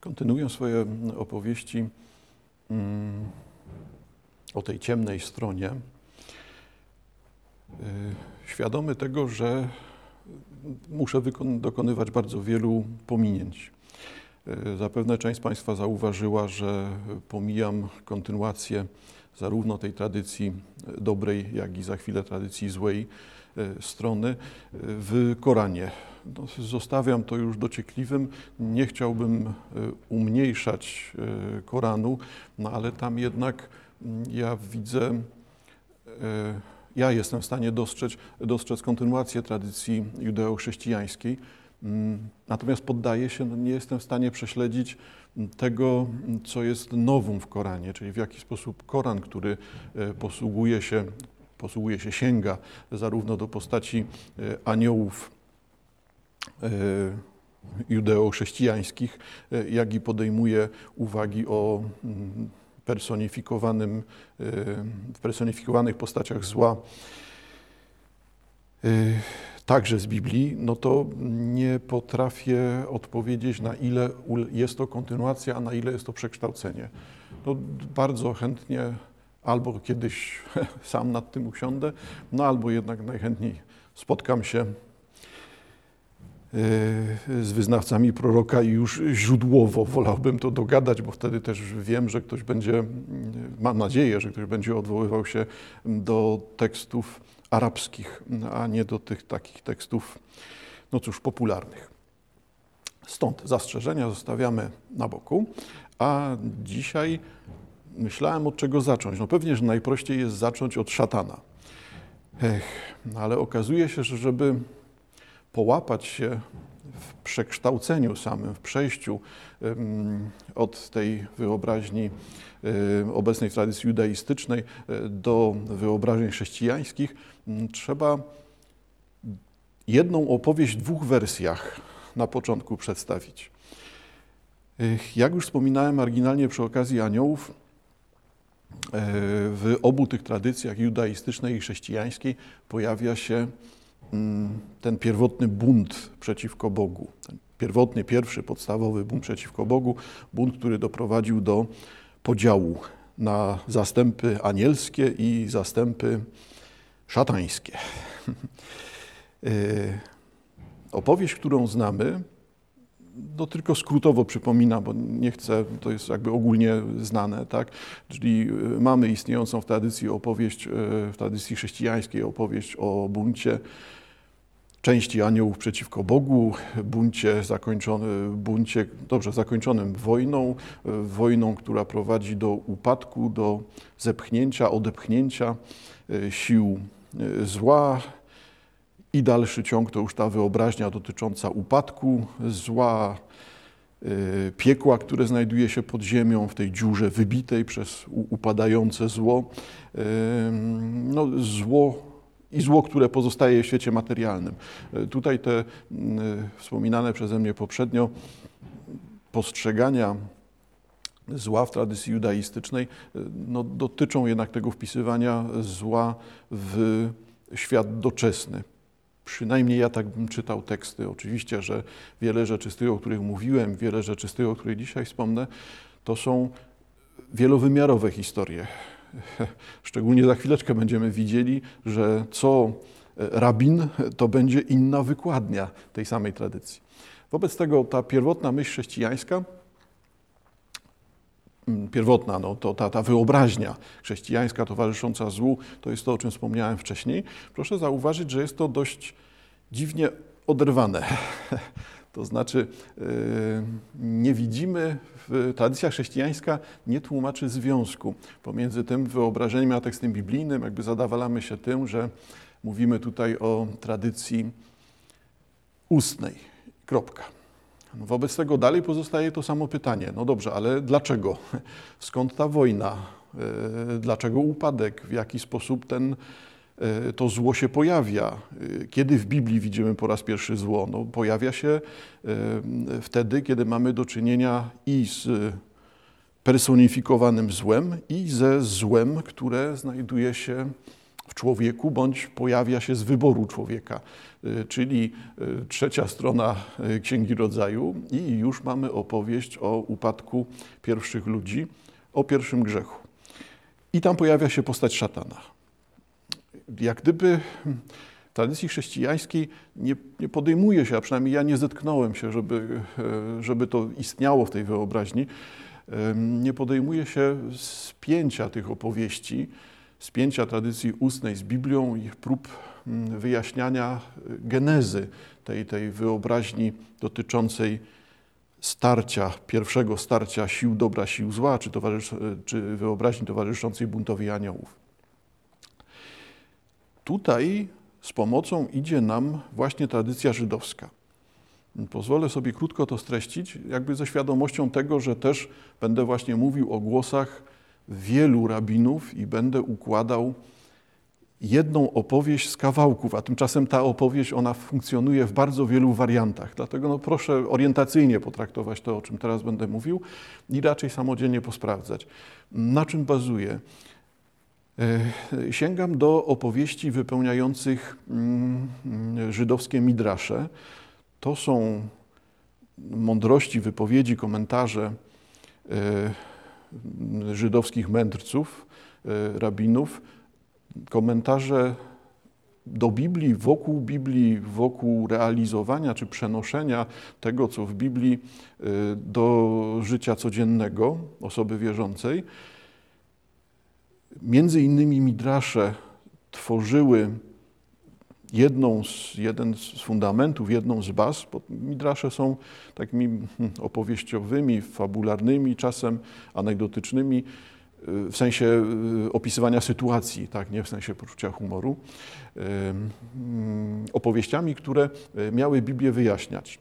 Kontynuuję swoje opowieści mm, o tej ciemnej stronie, y, świadomy tego, że muszę dokonywać bardzo wielu pominięć. Y, zapewne część z Państwa zauważyła, że pomijam kontynuację zarówno tej tradycji dobrej, jak i za chwilę tradycji złej strony w Koranie no, zostawiam to już dociekliwym. Nie chciałbym e, umniejszać e, Koranu, no ale tam jednak ja widzę, e, ja jestem w stanie dostrzec, dostrzec kontynuację tradycji judeo-chrześcijańskiej. Natomiast poddaję się, no nie jestem w stanie prześledzić tego, co jest nowum w Koranie, czyli w jaki sposób Koran, który posługuje się, posługuje się, sięga zarówno do postaci aniołów, E, judeo-chrześcijańskich, e, jak i podejmuje uwagi o mm, personifikowanym, e, w personifikowanych postaciach zła, także z Biblii, no to nie potrafię odpowiedzieć, na ile jest to kontynuacja, a na ile jest to przekształcenie. No, bardzo chętnie albo kiedyś sam nad tym usiądę, no albo jednak najchętniej spotkam się E, z wyznawcami proroka i już źródłowo wolałbym to dogadać, bo wtedy też wiem, że ktoś będzie, mam nadzieję, że ktoś będzie odwoływał się do tekstów arabskich, a nie do tych takich tekstów, no cóż, popularnych. Stąd zastrzeżenia zostawiamy na boku, a dzisiaj myślałem od czego zacząć. No pewnie, że najprościej jest zacząć od szatana. Ech, no ale okazuje się, że żeby połapać się w przekształceniu samym, w przejściu od tej wyobraźni obecnej tradycji judaistycznej e, do wyobrażeń chrześcijańskich, trzeba jedną opowieść w dwóch wersjach na początku przedstawić. Jak już wspominałem marginalnie przy okazji aniołów, w obu tych tradycjach judaistycznej i chrześcijańskiej pojawia się Mm, ten pierwotny bunt przeciwko Bogu. Ten pierwotny, pierwszy, podstawowy bunt przeciwko Bogu, bunt, który doprowadził do podziału na zastępy anielskie i zastępy szatańskie. E, opowieść, którą znamy, no tylko skrótowo przypomina, bo nie chcę, to jest jakby ogólnie znane, tak? Czyli e, mamy istniejącą w tradycji opowieść, e, w tradycji chrześcijańskiej opowieść o buncie części aniołów przeciwko Bogu, buncie, zakończony, buncie dobrze zakończonym wojną, wojną, która prowadzi do upadku, do zepchnięcia, odepchnięcia sił zła. I dalszy ciąg to już ta wyobraźnia dotycząca upadku zła, e, piekła, które znajduje się pod ziemią, w tej dziurze wybitej przez upadające zło. No, zło i zło, które pozostaje w świecie materialnym. E, tutaj te wspominane przeze mnie poprzednio postrzegania zła w tradycji judaistycznej no, dotyczą jednak tego wpisywania zła w świat doczesny. Przynajmniej ja tak bym czytał teksty. Oczywiście, że wiele rzeczy z tych, o których mówiłem, wiele rzeczy z tych, o których dzisiaj wspomnę, to są wielowymiarowe historie. Szczególnie za chwileczkę będziemy widzieli, że co rabin, to będzie inna wykładnia tej samej tradycji. Wobec tego ta pierwotna myśl chrześcijańska, pierwotna, no, to ta, ta wyobraźnia chrześcijańska towarzysząca złu, to jest to, o czym wspomniałem wcześniej. Proszę zauważyć, że jest to dość dziwnie oderwane To znaczy, e, nie widzimy, tradycja chrześcijańska nie tłumaczy związku pomiędzy tym wyobrażeniem a tekstem biblijnym. Jakby zadawalamy się tym, że mówimy tutaj o tradycji ustnej. Kropka. Wobec tego dalej pozostaje to samo pytanie. No dobrze, ale dlaczego? Skąd ta wojna? E, dlaczego upadek? W jaki sposób ten E, to zło się pojawia. E, kiedy w Biblii widzimy po raz pierwszy zło? No, pojawia się wtedy, kiedy mamy do czynienia i z personifikowanym złem, i ze złem, które znajduje się w człowieku, bądź pojawia się z wyboru człowieka, czyli trzecia strona Księgi Rodzaju i już mamy opowieść o upadku pierwszych ludzi, o pierwszym grzechu. I tam pojawia się postać szatana. Jak gdyby w tradycji chrześcijańskiej nie, nie, podejmuje się, a przynajmniej ja nie zetknąłem się, żeby, e, żeby to istniało w tej wyobraźni, nie podejmuje się spięcia tych opowieści, spięcia tradycji ustnej z Biblią, ich prób wyjaśniania genezy tej, tej wyobraźni dotyczącej starcia, pierwszego starcia sił dobra, sił zła, czy, towarzysz, czy wyobraźni towarzyszącej buntowi aniołów. Tutaj z pomocą idzie nam właśnie tradycja żydowska. Pozwolę sobie krótko to streścić, jakby ze świadomością tego, że też będę właśnie mówił o głosach wielu rabinów i będę układał jedną opowieść z kawałków, a tymczasem ta opowieść, ona funkcjonuje w bardzo wielu wariantach. Dlatego no, proszę orientacyjnie potraktować to, o czym teraz będę mówił i raczej samodzielnie posprawdzać. Na czym bazuje? Sięgam do opowieści wypełniających mm, żydowskie midrasze. To są mądrości, wypowiedzi, komentarze e, żydowskich mędrców, e, rabinów, komentarze do Biblii, wokół Biblii, wokół realizowania czy przenoszenia tego, co w Biblii, do życia codziennego osoby wierzącej. Między innymi Midrasze tworzyły jedną z, jeden z fundamentów, jedną z baz, bo Midrasze są takimi hmm, opowieściowymi, fabularnymi, czasem anegdotycznymi, y, w sensie y, opisywania sytuacji, tak, nie w sensie poczucia humoru, y, opowieściami, które miały Biblię wyjaśniać.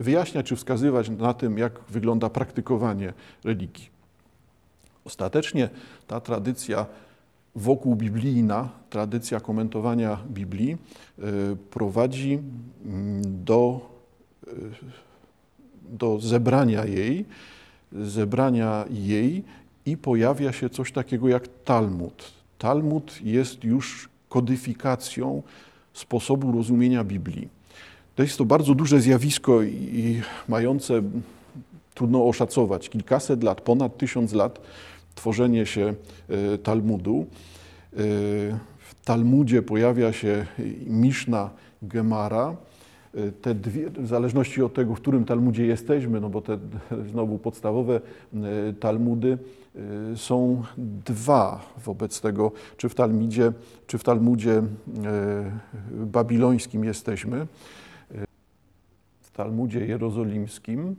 Wyjaśniać czy wskazywać na tym, jak wygląda praktykowanie religii. Ostatecznie ta tradycja wokół biblijna, tradycja komentowania Biblii y, prowadzi mm, do, y, do zebrania jej, zebrania jej i pojawia się coś takiego jak Talmud. Talmud jest już kodyfikacją sposobu rozumienia Biblii. To jest to bardzo duże zjawisko i mające, trudno oszacować, kilkaset lat, ponad tysiąc lat tworzenie się e, Talmudu. E, w Talmudzie pojawia się Miszna Gemara. E, te dwie, w zależności od tego, w którym Talmudzie jesteśmy, no bo te znowu podstawowe Talmudy są dwa wobec tego, czy w Talmudzie, czy w Talmudzie babilońskim jesteśmy, w Talmudzie jerozolimskim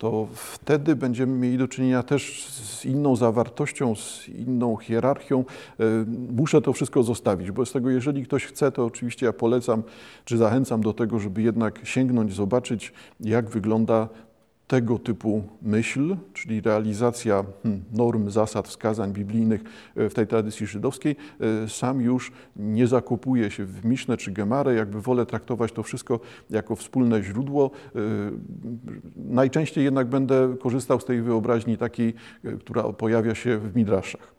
to wtedy będziemy mieli do czynienia też z inną zawartością, z inną hierarchią. E, muszę to wszystko zostawić, bo z tego, jeżeli ktoś chce, to oczywiście ja polecam, czy zachęcam do tego, żeby jednak sięgnąć, zobaczyć, jak wygląda tego typu myśl, czyli realizacja hmm, norm, zasad, wskazań biblijnych e, w tej tradycji żydowskiej, e, sam już nie zakopuje się w Misznę czy Gemarę, jakby wolę traktować to wszystko jako wspólne źródło. E, najczęściej jednak będę korzystał z tej wyobraźni takiej, która pojawia się w Midraszach.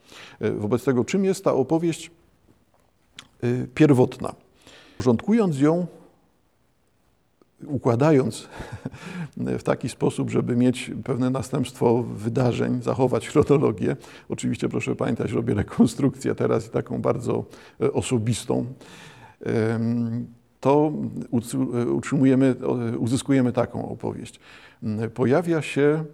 Wobec tego, czym jest ta opowieść pierwotna? Porządkując ją, układając w taki sposób, żeby mieć pewne następstwo wydarzeń, zachować chronologię. Oczywiście proszę pamiętać, robię rekonstrukcję teraz i taką bardzo e, osobistą. To utrzymujemy, uzyskujemy taką opowieść. Pojawia się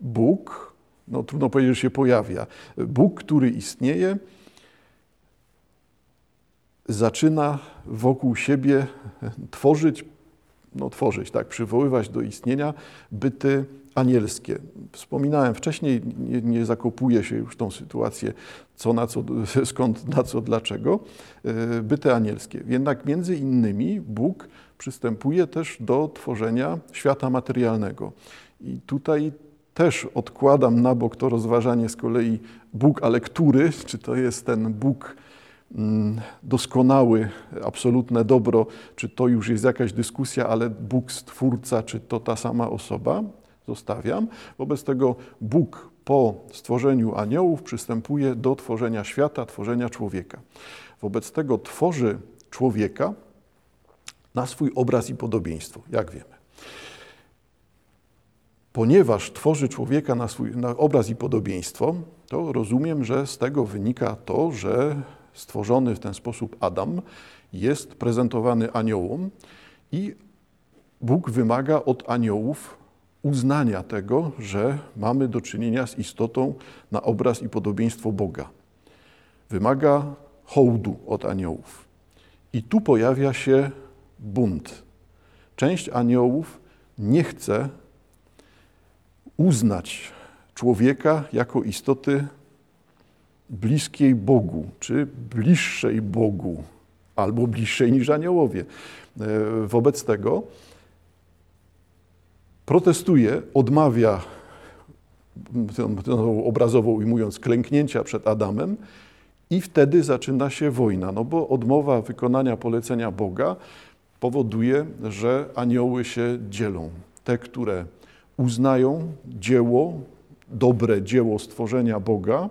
Bóg, no trudno powiedzieć, że się pojawia. Bóg, który istnieje, zaczyna wokół siebie tworzyć, no tworzyć, tak, przywoływać do istnienia byty anielskie. Wspominałem wcześniej, nie, nie zakopuję się już tą sytuację, co na co, skąd, na co, dlaczego, e, byty anielskie. Jednak między innymi Bóg przystępuje też do tworzenia świata materialnego. I tutaj też odkładam na bok to rozważanie z kolei Bóg, ale który, czy to jest ten Bóg doskonały, absolutne dobro, czy to już jest jakaś dyskusja, ale Bóg stwórca, czy to ta sama osoba, zostawiam. Wobec tego Bóg po stworzeniu aniołów przystępuje do tworzenia świata, tworzenia człowieka. Wobec tego tworzy człowieka na swój obraz i podobieństwo, jak wiemy. Ponieważ tworzy człowieka na swój na obraz i podobieństwo, to rozumiem, że z tego wynika to, że stworzony w ten sposób Adam jest prezentowany aniołom i Bóg wymaga od aniołów uznania tego, że mamy do czynienia z istotą na obraz i podobieństwo Boga. Wymaga hołdu od aniołów. I tu pojawia się bunt. Część aniołów nie chce uznać człowieka jako istoty bliskiej Bogu, czy bliższej Bogu, albo bliższej niż aniołowie. E, wobec tego protestuje, odmawia, obrazowo ujmując, klęknięcia przed Adamem i wtedy zaczyna się wojna, no bo odmowa wykonania polecenia Boga powoduje, że anioły się dzielą. Te, które uznają dzieło, dobre dzieło stworzenia Boga,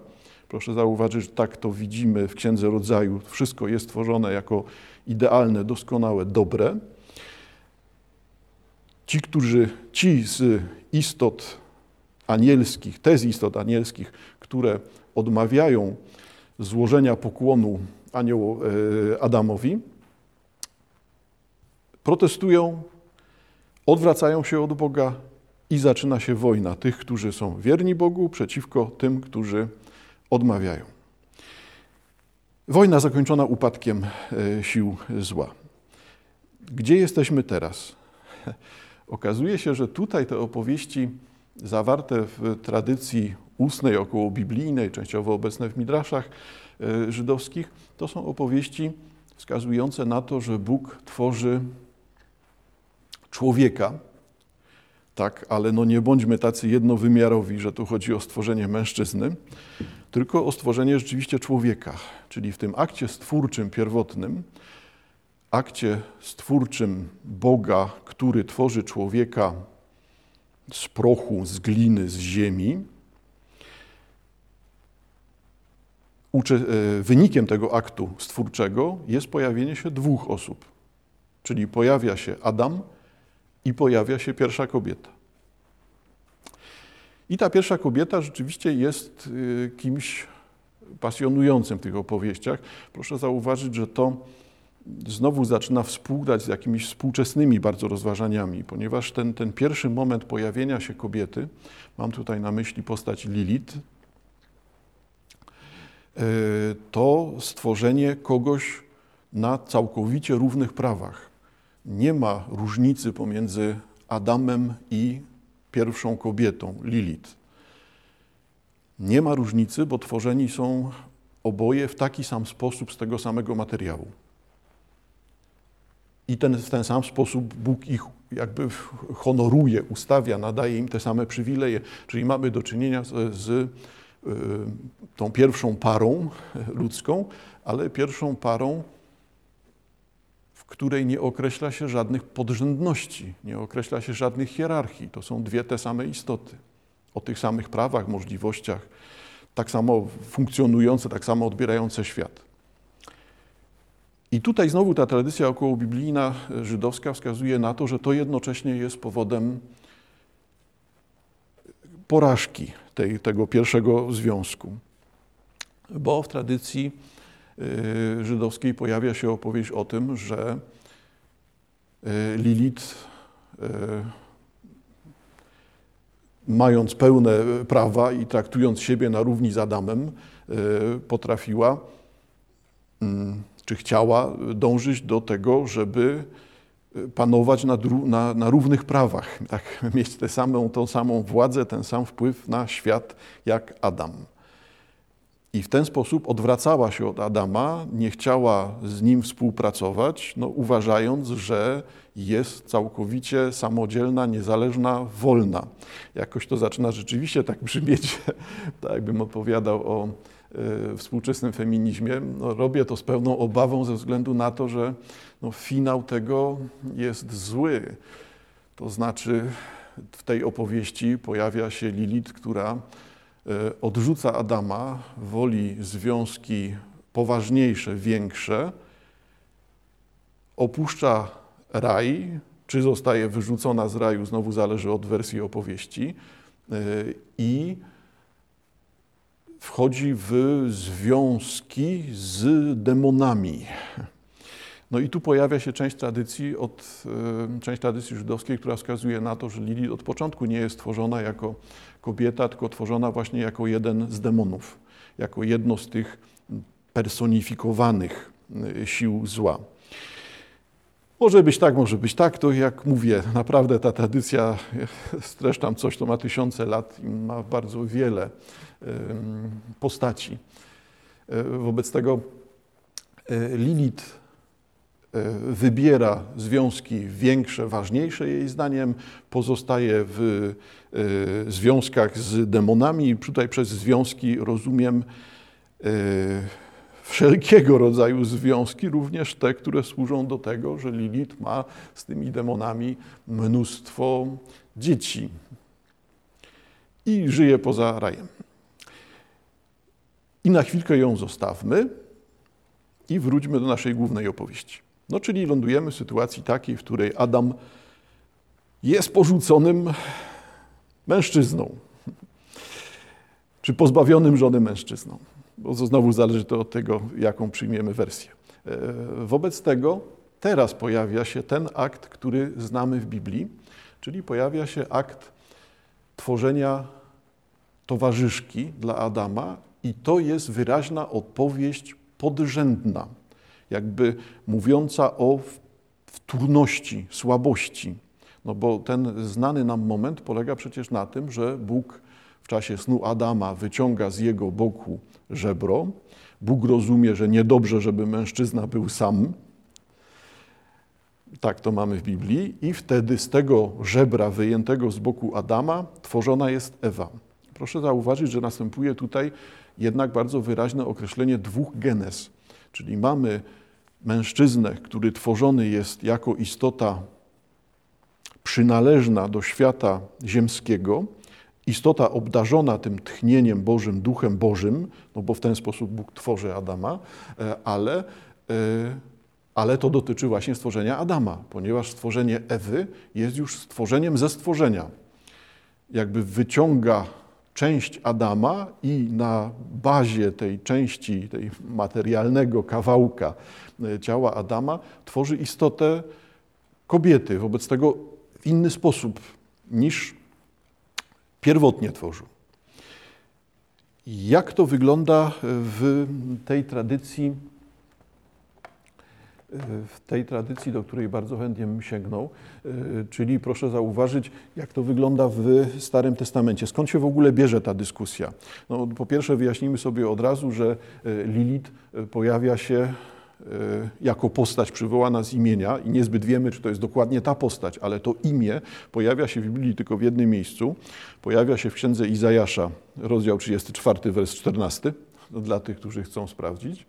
proszę zauważyć, że tak to widzimy w Księdze Rodzaju, wszystko jest stworzone jako idealne, doskonałe, dobre, Ci, którzy, ci z istot anielskich, te z istot anielskich, które odmawiają złożenia pokłonu e, Adamowi, protestują, odwracają się od Boga i zaczyna się wojna tych, którzy są wierni Bogu, przeciwko tym, którzy odmawiają. Wojna zakończona upadkiem e, sił zła. Gdzie jesteśmy teraz? Okazuje się, że tutaj te opowieści zawarte w tradycji ustnej, około biblijnej, częściowo obecne w midraszach e, żydowskich, to są opowieści wskazujące na to, że Bóg tworzy człowieka, tak, ale no nie bądźmy tacy jednowymiarowi, że tu chodzi o stworzenie mężczyzny, tylko o stworzenie rzeczywiście człowieka, czyli w tym akcie stwórczym pierwotnym akcie stwórczym Boga, który tworzy człowieka z prochu, z gliny, z ziemi, e, wynikiem tego aktu stwórczego jest pojawienie się dwóch osób. Czyli pojawia się Adam i pojawia się pierwsza kobieta. I ta pierwsza kobieta rzeczywiście jest e, kimś pasjonującym w tych opowieściach. Proszę zauważyć, że to znowu zaczyna współgrać z jakimiś współczesnymi bardzo rozważaniami, ponieważ ten, ten pierwszy moment pojawienia się kobiety, mam tutaj na myśli postać Lilith, e, to stworzenie kogoś na całkowicie równych prawach. Nie ma różnicy pomiędzy Adamem i pierwszą kobietą, Lilith. Nie ma różnicy, bo tworzeni są oboje w taki sam sposób z tego samego materiału. I ten, w ten sam sposób Bóg ich jakby honoruje, ustawia, nadaje im te same przywileje. Czyli mamy do czynienia z, z y, tą pierwszą parą ludzką, ale pierwszą parą, w której nie określa się żadnych podrzędności, nie określa się żadnych hierarchii. To są dwie te same istoty, o tych samych prawach, możliwościach, tak samo funkcjonujące, tak samo odbierające świat. I tutaj znowu ta tradycja okołobiblijna e, żydowska wskazuje na to, że to jednocześnie jest powodem porażki tej, tego pierwszego związku. Bo w tradycji e, żydowskiej pojawia się opowieść o tym, że e, Lilith, mając pełne prawa i traktując siebie na równi z Adamem, potrafiła mm, czy chciała dążyć do tego, żeby panować na, na, na, równych prawach, tak, mieć tę samą, tą samą władzę, ten sam wpływ na świat jak Adam. I w ten sposób odwracała się od Adama, nie chciała z nim współpracować, no, uważając, że jest całkowicie samodzielna, niezależna, wolna. Jakoś to zaczyna rzeczywiście tak brzmieć, tak jakbym opowiadał o Y, współczesnym feminizmie. No, robię to z pełną obawą ze względu na to, że no, finał tego jest zły. To znaczy w tej opowieści pojawia się Lilith, która odrzuca Adama, woli związki poważniejsze, większe, opuszcza raj, czy zostaje wyrzucona z raju, znowu zależy od wersji opowieści, i wchodzi w związki z demonami. No i tu pojawia się część tradycji, od, e, część tradycji żydowskiej, która wskazuje na to, że Lilith od początku nie jest tworzona jako kobieta, tylko tworzona właśnie jako jeden z demonów, jako jedno z tych personifikowanych e, sił zła. Może być tak, może być tak, to jak mówię, naprawdę ta tradycja, streszczam coś, to ma tysiące lat i ma bardzo wiele postaci. E, wobec tego e, Lilith e, wybiera związki większe, ważniejsze jej zdaniem, pozostaje w związkach z demonami. Tutaj przez związki rozumiem wszelkiego rodzaju związki, również te, które służą do tego, że Lilith ma z tymi demonami mnóstwo dzieci i żyje poza rajem. I na chwilkę ją zostawmy i wróćmy do naszej głównej opowieści. No, czyli lądujemy w sytuacji takiej, w której Adam jest porzuconym mężczyzną, czy pozbawionym żony mężczyzną. Bo to znowu zależy to od tego, jaką przyjmiemy wersję. E, wobec tego teraz pojawia się ten akt, który znamy w Biblii, czyli pojawia się akt tworzenia towarzyszki dla Adama i to jest wyraźna odpowiedź podrzędna, jakby mówiąca o wtórności, słabości. No bo ten znany nam moment polega przecież na tym, że Bóg w czasie snu Adama wyciąga z jego boku żebro. Bóg rozumie, że niedobrze, żeby mężczyzna był sam. Tak to mamy w Biblii. I wtedy z tego żebra wyjętego z boku Adama tworzona jest Ewa. Proszę zauważyć, że następuje tutaj jednak bardzo wyraźne określenie dwóch genes. Czyli mamy mężczyznę, który tworzony jest jako istota przynależna do świata ziemskiego, istota obdarzona tym tchnieniem Bożym, Duchem Bożym, no bo w ten sposób Bóg tworzy Adama, e, ale, e, ale to dotyczy właśnie stworzenia Adama, ponieważ stworzenie Ewy jest już stworzeniem ze stworzenia. Jakby wyciąga część Adama i na bazie tej części, tej materialnego kawałka e, ciała Adama tworzy istotę kobiety. Wobec tego w inny sposób niż pierwotnie tworzył. Jak to wygląda w tej tradycji, w tej tradycji, do której bardzo chętnie bym sięgnął, czyli proszę zauważyć, jak to wygląda w Starym Testamencie. Skąd się w ogóle bierze ta dyskusja? No, po pierwsze wyjaśnijmy sobie od razu, że Lilith pojawia się jako postać przywołana z imienia i niezbyt wiemy, czy to jest dokładnie ta postać, ale to imię pojawia się w Biblii tylko w jednym miejscu. Pojawia się w księdze Izajasza, rozdział 34, wers 14, dla tych, którzy chcą sprawdzić.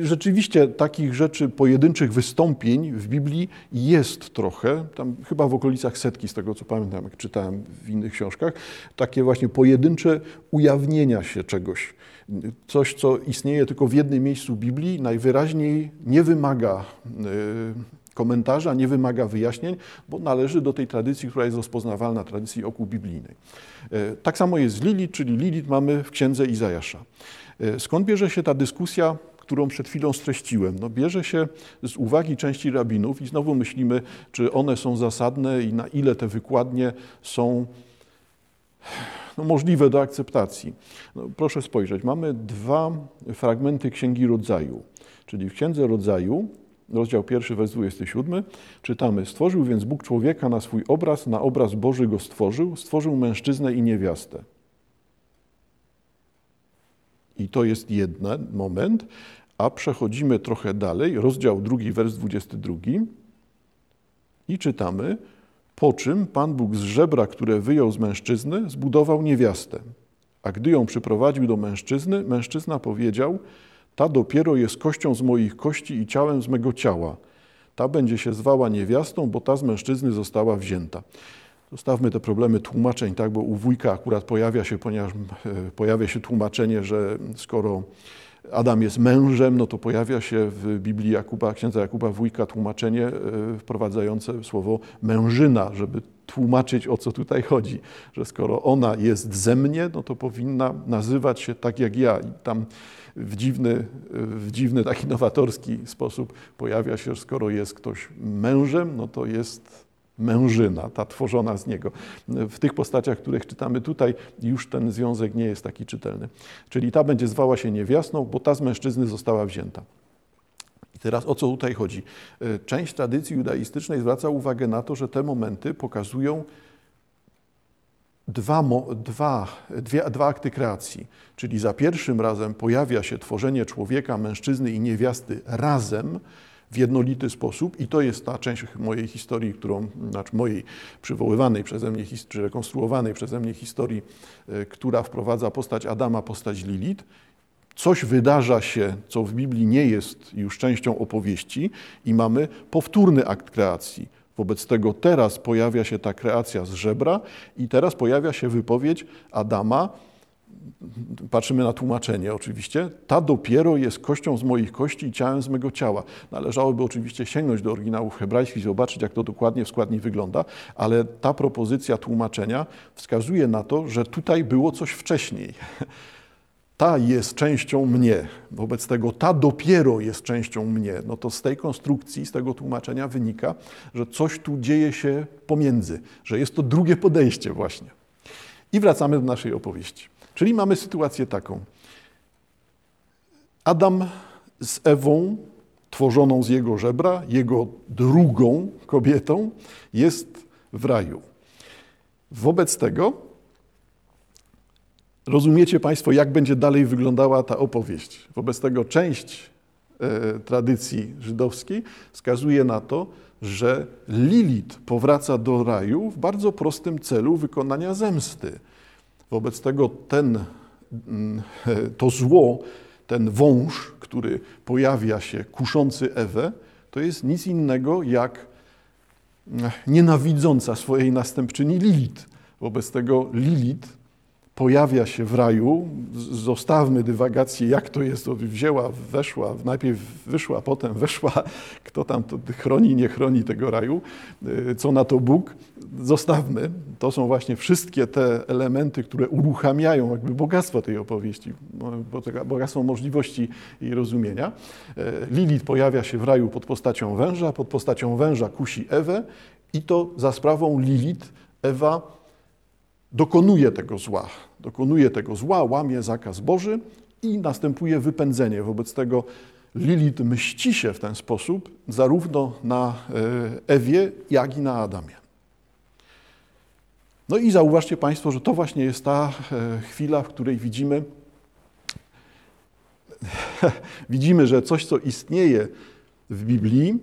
Rzeczywiście takich rzeczy, pojedynczych wystąpień w Biblii jest trochę, tam chyba w okolicach setki, z tego co pamiętam, jak czytałem w innych książkach, takie właśnie pojedyncze ujawnienia się czegoś coś, co istnieje tylko w jednym miejscu Biblii, najwyraźniej nie wymaga e, komentarza, nie wymaga wyjaśnień, bo należy do tej tradycji, która jest rozpoznawalna, tradycji oku biblijnej. E, tak samo jest z Lilit, czyli Lilit mamy w księdze Izajasza. E, skąd bierze się ta dyskusja, którą przed chwilą streściłem? No, bierze się z uwagi części rabinów i znowu myślimy, czy one są zasadne i na ile te wykładnie są no, możliwe do akceptacji. No, proszę spojrzeć, mamy dwa fragmenty Księgi Rodzaju, czyli w Księdze Rodzaju, rozdział 1, wers 27, czytamy: Stworzył więc Bóg człowieka na swój obraz, na obraz Boży go stworzył, stworzył mężczyznę i niewiastę. I to jest jeden moment, a przechodzimy trochę dalej, rozdział 2, wers 22 i czytamy: po czym Pan Bóg z żebra, które wyjął z mężczyzny, zbudował niewiastę. A gdy ją przyprowadził do mężczyzny, mężczyzna powiedział: Ta dopiero jest kością z moich kości i ciałem z mego ciała. Ta będzie się zwała niewiastą, bo ta z mężczyzny została wzięta. Zostawmy te problemy tłumaczeń, tak, bo u wujka akurat pojawia się, ponieważ e, pojawia się tłumaczenie, że skoro Adam jest mężem, no to pojawia się w Biblii Jakuba, księdza Jakuba Wójka tłumaczenie e, wprowadzające słowo mężyna, żeby tłumaczyć o co tutaj chodzi, że skoro ona jest ze mnie, no to powinna nazywać się tak jak ja. I tam w dziwny, w dziwny taki nowatorski sposób pojawia się, że skoro jest ktoś mężem, no to jest mężyna, ta tworzona z niego. W tych postaciach, których czytamy tutaj, już ten związek nie jest taki czytelny. Czyli ta będzie zwała się niewiastą, bo ta z mężczyzny została wzięta. I teraz o co tutaj chodzi? E, część tradycji judaistycznej zwraca uwagę na to, że te momenty pokazują dwa, dwa, dwie, dwa akty kreacji. Czyli za pierwszym razem pojawia się tworzenie człowieka, mężczyzny i niewiasty razem, w jednolity sposób i to jest ta część mojej historii, którą, znaczy mojej przywoływanej przeze mnie, czy rekonstruowanej przeze mnie historii, e, która wprowadza postać Adama, postać Lilit. Coś wydarza się, co w Biblii nie jest już częścią opowieści i mamy powtórny akt kreacji. Wobec tego teraz pojawia się ta kreacja z żebra i teraz pojawia się wypowiedź Adama, patrzymy na tłumaczenie oczywiście, ta dopiero jest kością z moich kości i ciałem z mego ciała. Należałoby oczywiście sięgnąć do oryginałów hebrajskich i zobaczyć, jak to dokładnie w składni wygląda, ale ta propozycja tłumaczenia wskazuje na to, że tutaj było coś wcześniej. Ta jest częścią mnie, wobec tego ta dopiero jest częścią mnie. No to z tej konstrukcji, z tego tłumaczenia wynika, że coś tu dzieje się pomiędzy, że jest to drugie podejście właśnie. I wracamy do naszej opowieści. Czyli mamy sytuację taką. Adam z Ewą, tworzoną z jego żebra, jego drugą kobietą, jest w raju. Wobec tego rozumiecie Państwo, jak będzie dalej wyglądała ta opowieść. Wobec tego część e, tradycji żydowskiej wskazuje na to, że Lilit powraca do raju w bardzo prostym celu wykonania zemsty. Wobec tego ten, mm, to zło, ten wąż, który pojawia się kuszący Ewę, to jest nic innego jak mm, nienawidząca swojej następczyni Lilit. Wobec tego Lilit pojawia się w raju. Zostawmy dywagację, jak to jest, wzięła, weszła, najpierw wyszła, potem weszła, kto tam to chroni, nie chroni tego raju, y, co na to Bóg. Zostawmy. To są właśnie wszystkie te elementy, które uruchamiają jakby bogactwo tej opowieści, bogactwo możliwości i rozumienia. Y, Lilith pojawia się w raju pod postacią węża, pod postacią węża kusi Ewę i to za sprawą Lilith Ewa dokonuje tego zła. Dokonuje tego zła, łamie zakaz Boży i następuje wypędzenie. Wobec tego Lilith mści się w ten sposób zarówno na e, Ewie, jak i na Adamie. No i zauważcie Państwo, że to właśnie jest ta e, chwila, w której widzimy, widzimy, że coś, co istnieje w Biblii,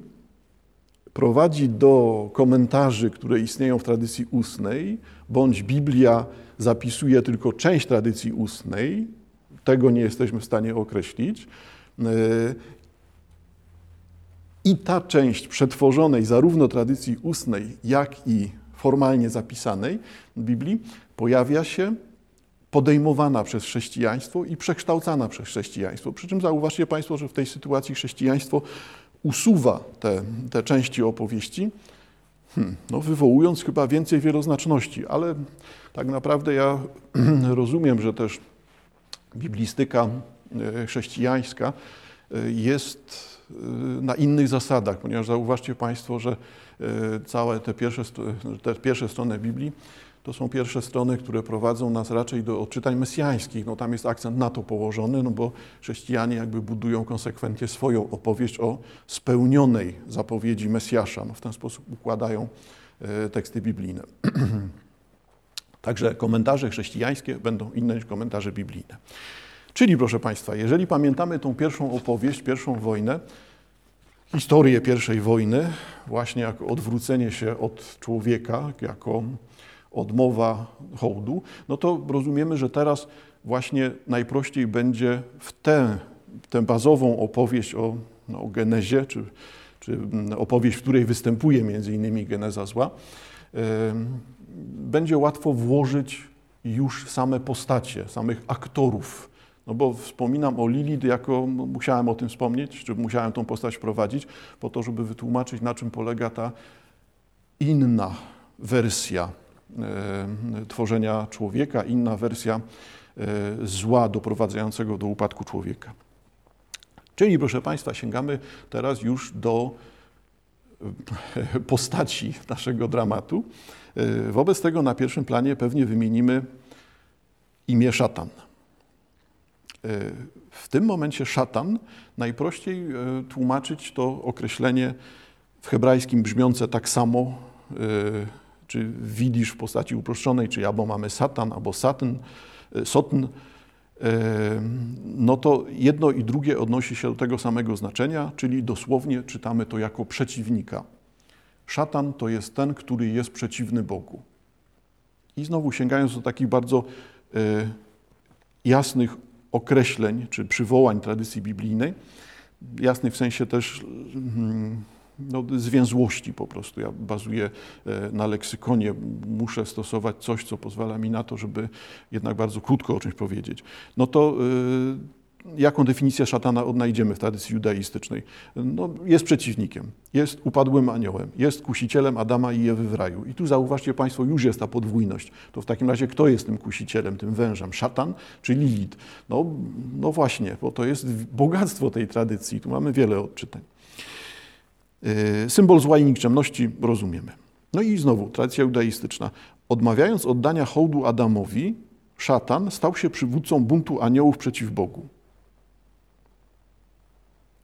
prowadzi do komentarzy, które istnieją w tradycji ustnej, bądź Biblia zapisuje tylko część tradycji ustnej, tego nie jesteśmy w stanie określić. E, I ta część przetworzonej zarówno tradycji ustnej, jak i formalnie zapisanej Biblii pojawia się podejmowana przez chrześcijaństwo i przekształcana przez chrześcijaństwo. Przy czym zauważcie Państwo, że w tej sytuacji chrześcijaństwo usuwa te, te części opowieści, hmm, no wywołując chyba więcej wieloznaczności, ale tak naprawdę ja rozumiem, że też biblistyka e, chrześcijańska e, jest e, na innych zasadach, ponieważ zauważcie Państwo, że całe te pierwsze, te pierwsze strony Biblii to są pierwsze strony, które prowadzą nas raczej do odczytań mesjańskich. No, tam jest akcent na to położony, no bo chrześcijanie jakby budują konsekwentnie swoją opowieść o spełnionej zapowiedzi Mesjasza. No, w ten sposób układają e, teksty biblijne. Także komentarze chrześcijańskie będą inne niż komentarze biblijne. Czyli, proszę Państwa, jeżeli pamiętamy tą pierwszą opowieść, pierwszą wojnę, historię pierwszej wojny, właśnie jako odwrócenie się od człowieka, jako odmowa hołdu, no to rozumiemy, że teraz właśnie najprościej będzie w tę, tę bazową opowieść o, no, o genezie, czy, czy opowieść, w której występuje między innymi geneza zła, będzie łatwo włożyć już same postacie, samych aktorów. No bo wspominam o Lilith jako, no musiałem o tym wspomnieć, czy musiałem tą postać wprowadzić, po to, żeby wytłumaczyć, na czym polega ta inna wersja tworzenia człowieka, inna wersja e, zła doprowadzającego do upadku człowieka. Czyli, proszę Państwa, sięgamy teraz już do e, postaci naszego dramatu. E, wobec tego na pierwszym planie pewnie wymienimy imię szatan. E, w tym momencie szatan najprościej tłumaczyć to określenie w hebrajskim brzmiące tak samo, czy widzisz w postaci uproszczonej, czyli albo mamy satan, albo satyn, sotn, no to jedno i drugie odnosi się do tego samego znaczenia, czyli dosłownie czytamy to jako przeciwnika. Szatan to jest ten, który jest przeciwny Bogu. I znowu sięgając do takich bardzo e, jasnych określeń czy przywołań tradycji biblijnej, jasnych w sensie też mm, no, zwięzłości po prostu. Ja bazuję e, na leksykonie, muszę stosować coś, co pozwala mi na to, żeby jednak bardzo krótko o czymś powiedzieć. No to e, jaką definicję szatana odnajdziemy w tradycji judaistycznej? No, jest przeciwnikiem, jest upadłym aniołem, jest kusicielem Adama i Ewy w raju. I tu zauważcie Państwo, już jest ta podwójność. To w takim razie kto jest tym kusicielem, tym wężem? Szatan czy Lilith? No, no właśnie, bo to jest bogactwo tej tradycji. Tu mamy wiele odczytań. Y, symbol zła i nikczemności rozumiemy. No i znowu, tradycja judaistyczna. Odmawiając oddania hołdu Adamowi, szatan stał się przywódcą buntu aniołów przeciw Bogu.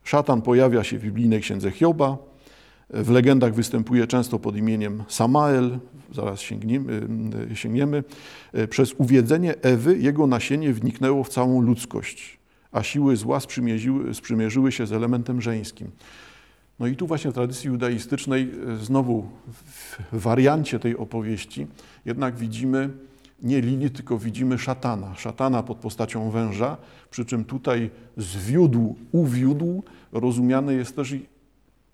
Szatan pojawia się w biblijnej księdze Hioba, w legendach występuje często pod imieniem Samael, zaraz sięgniemy, y, sięgniemy. Y, przez uwiedzenie Ewy jego nasienie wniknęło w całą ludzkość, a siły zła sprzymierzyły, sprzymierzyły się z elementem żeńskim. No i tu właśnie w tradycji judaistycznej, e, znowu w wariancie tej opowieści, jednak widzimy nie Lili, tylko widzimy szatana. Szatana pod postacią węża, przy czym tutaj zwiódł, uwiódł, rozumiany jest też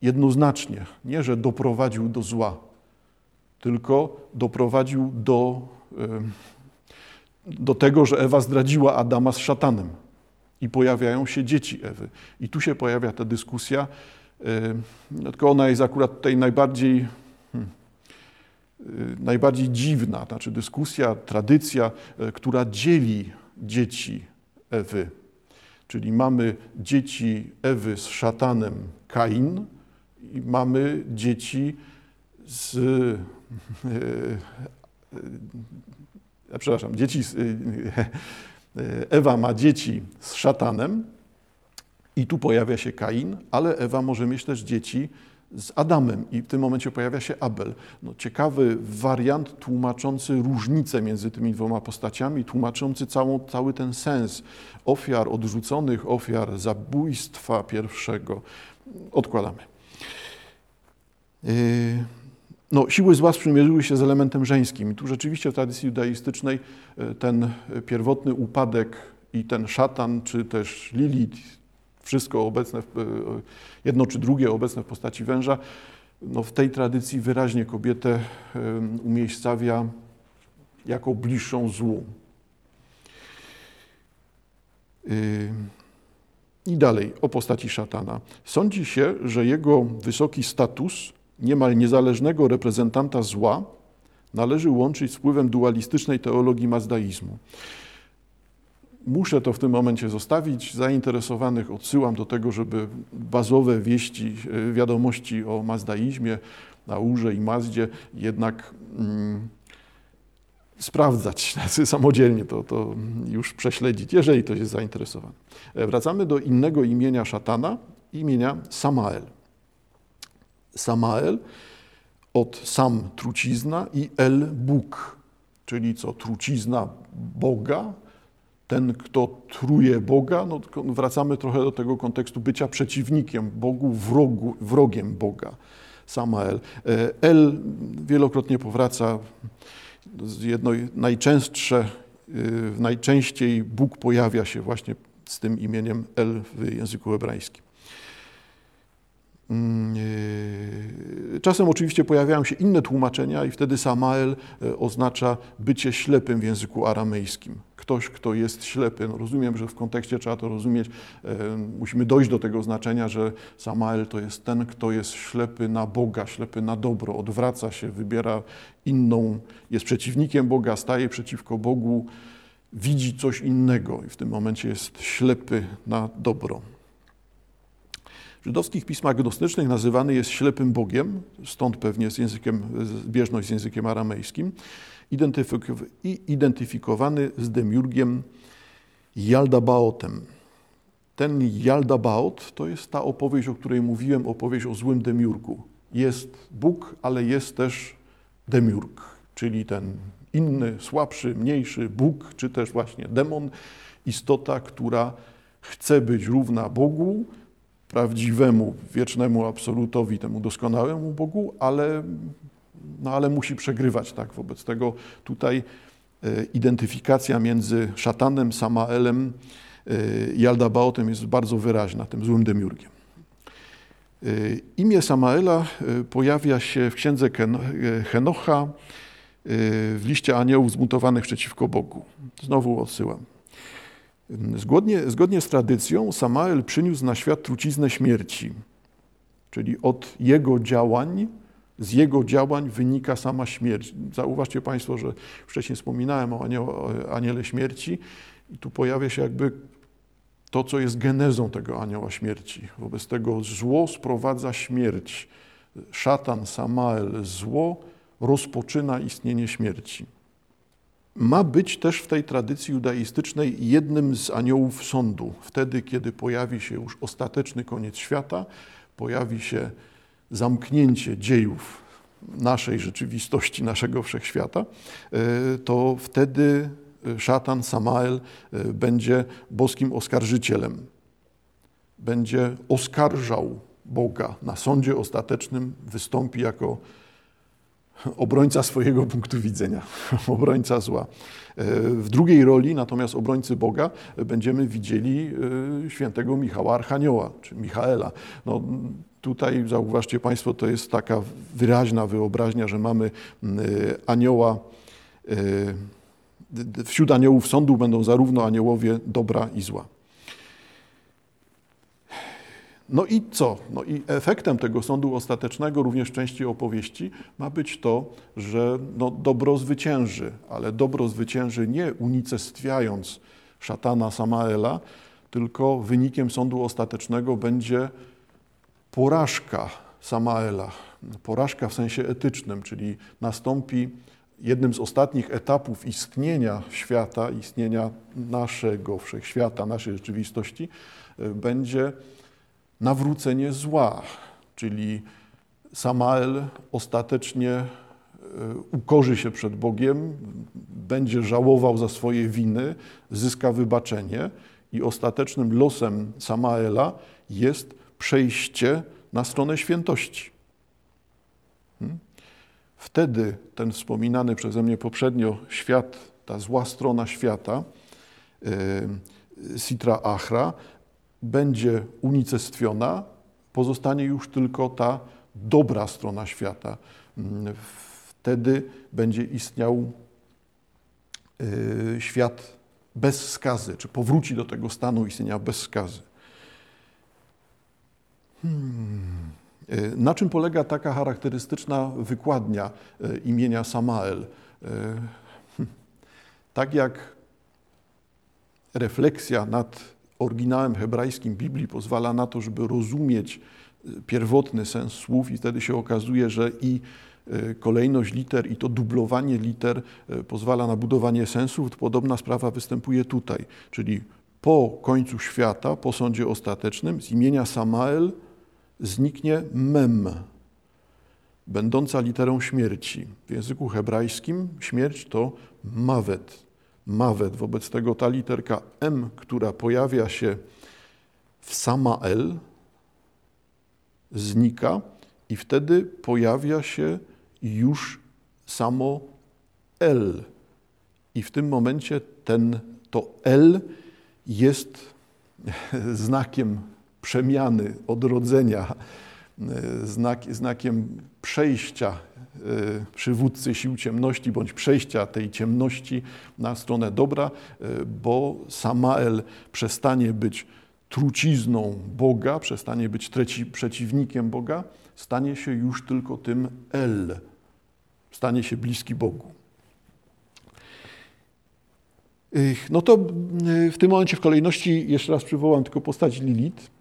jednoznacznie. Nie, że doprowadził do zła, tylko doprowadził do, do tego, że Ewa zdradziła Adama z szatanem. I pojawiają się dzieci Ewy. I tu się pojawia ta dyskusja, no, tylko ona jest akurat tutaj najbardziej, hmm, y, najbardziej dziwna, znaczy dyskusja, tradycja, e, która dzieli dzieci Ewy. Czyli mamy dzieci Ewy z szatanem Kain i mamy dzieci z. E, przepraszam, dzieci z, Ewa ma dzieci z szatanem, i tu pojawia się Kain, ale Ewa może mieć też dzieci z Adamem i w tym momencie pojawia się Abel. No, ciekawy wariant tłumaczący różnicę między tymi dwoma postaciami, tłumaczący całą, cały ten sens ofiar odrzuconych, ofiar zabójstwa pierwszego. Odkładamy. Yy, no, siły zła sprzymierzyły się z elementem żeńskim. I tu rzeczywiście w tradycji judaistycznej yy, ten pierwotny upadek i ten szatan, czy też Lilith, wszystko obecne, e, jedno czy drugie obecne w postaci węża, no w tej tradycji wyraźnie kobietę umiejscawia jako bliższą złu. I dalej o postaci szatana. Sądzi się, że jego wysoki status niemal niezależnego reprezentanta zła należy łączyć z wpływem dualistycznej teologii mazdaizmu. Muszę to w tym momencie zostawić. Zainteresowanych odsyłam do tego, żeby bazowe wieści, e, wiadomości o mazdaizmie, Aurze i Mazdzie jednak mm, sprawdzać samodzielnie, to, to już prześledzić, jeżeli ktoś jest zainteresowany. E, wracamy do innego imienia szatana, imienia Samael. Samael od sam trucizna i el Bóg, czyli co trucizna Boga, ten, kto truje Boga, no, wracamy trochę do tego kontekstu bycia przeciwnikiem Bogu, wrogu, wrogiem Boga. Samael. E, El wielokrotnie powraca, jedno najczęstsze, e, najczęściej Bóg pojawia się właśnie z tym imieniem El w języku hebrajskim. Mm, e, czasem oczywiście pojawiają się inne tłumaczenia i wtedy Samael e, oznacza bycie ślepym w języku aramejskim. Ktoś, kto jest ślepy. No rozumiem, że w kontekście trzeba to rozumieć. E, musimy dojść do tego znaczenia, że Samael to jest ten, kto jest ślepy na Boga, ślepy na dobro, odwraca się, wybiera inną, jest przeciwnikiem Boga, staje przeciwko Bogu, widzi coś innego i w tym momencie jest ślepy na dobro. Żydowskich pismach gnostycznych nazywany jest ślepym Bogiem, stąd pewnie z językiem, zbieżność z językiem aramejskim, i identyfikowany z demiurgiem Jaldabaotem. Ten Jaldabaot to jest ta opowieść, o której mówiłem, opowieść o złym demiurgu. Jest Bóg, ale jest też demiurg, czyli ten inny, słabszy, mniejszy Bóg, czy też właśnie demon, istota, która chce być równa Bogu, prawdziwemu, wiecznemu absolutowi, temu doskonałemu Bogu, ale, no ale musi przegrywać. Tak? Wobec tego tutaj e, identyfikacja między szatanem, Samaelem e, i Aldabaotem jest bardzo wyraźna, tym złym demiurgiem. E, imię Samaela pojawia się w księdze Henocha w liście aniołów zmutowanych przeciwko Bogu. Znowu odsyłam. Zgodnie, zgodnie z tradycją Samael przyniósł na świat truciznę śmierci, czyli od jego działań, z jego działań wynika sama śmierć. Zauważcie Państwo, że wcześniej wspominałem o, o aniele śmierci i tu pojawia się jakby to, co jest genezą tego anioła śmierci. Wobec tego zło sprowadza śmierć. Szatan, Samael, zło rozpoczyna istnienie śmierci ma być też w tej tradycji judaistycznej jednym z aniołów sądu. Wtedy, kiedy pojawi się już ostateczny koniec świata, pojawi się zamknięcie dziejów naszej rzeczywistości, naszego wszechświata, e, to wtedy szatan Samael e, będzie boskim oskarżycielem. Będzie oskarżał Boga na sądzie ostatecznym, wystąpi jako obrońca swojego punktu widzenia, obrońca zła. E, w drugiej roli, natomiast obrońcy Boga, będziemy widzieli e, świętego Michała Archanioła, czy Michaela. No, tutaj zauważcie Państwo, to jest taka wyraźna wyobraźnia, że mamy e, anioła, wśród aniołów sądu będą zarówno aniołowie dobra i zła. No i co? No i efektem tego sądu ostatecznego, również części opowieści, ma być to, że no, dobro zwycięży, ale dobro zwycięży nie unicestwiając szatana Samaela, tylko wynikiem sądu ostatecznego będzie porażka Samaela. Porażka w sensie etycznym, czyli nastąpi jednym z ostatnich etapów istnienia świata, istnienia naszego wszechświata, naszej rzeczywistości, będzie nawrócenie zła, czyli Samael ostatecznie e, ukorzy się przed Bogiem, będzie żałował za swoje winy, zyska wybaczenie i ostatecznym losem Samaela jest przejście na stronę świętości. Hmm? Wtedy ten wspominany przeze mnie poprzednio świat, ta zła strona świata, e, Sitra Achra, będzie unicestwiona, pozostanie już tylko ta dobra strona świata. Mm, wtedy będzie istniał y, świat bez skazy, czy powróci do tego stanu istnienia bez skazy. Hmm. Y, na czym polega taka charakterystyczna wykładnia y, imienia Samael? Hmm. Tak jak refleksja nad oryginałem hebrajskim Biblii pozwala na to, żeby rozumieć e, pierwotny sens słów i wtedy się okazuje, że i e, kolejność liter i to dublowanie liter e, pozwala na budowanie sensów. Podobna sprawa występuje tutaj, czyli po końcu świata, po sądzie ostatecznym z imienia Samael zniknie mem, będąca literą śmierci. W języku hebrajskim śmierć to mawet, Mawet. Wobec tego ta literka M, która pojawia się w Samael, znika i wtedy pojawia się już samo L. I w tym momencie ten, to L jest znakiem przemiany, odrodzenia, znak, znakiem przejścia przywódcy sił ciemności bądź przejścia tej ciemności na stronę dobra, bo Samael przestanie być trucizną Boga, przestanie być treci, przeciwnikiem Boga, stanie się już tylko tym El, stanie się bliski Bogu. No to w tym momencie w kolejności jeszcze raz przywołam tylko postać Lilith.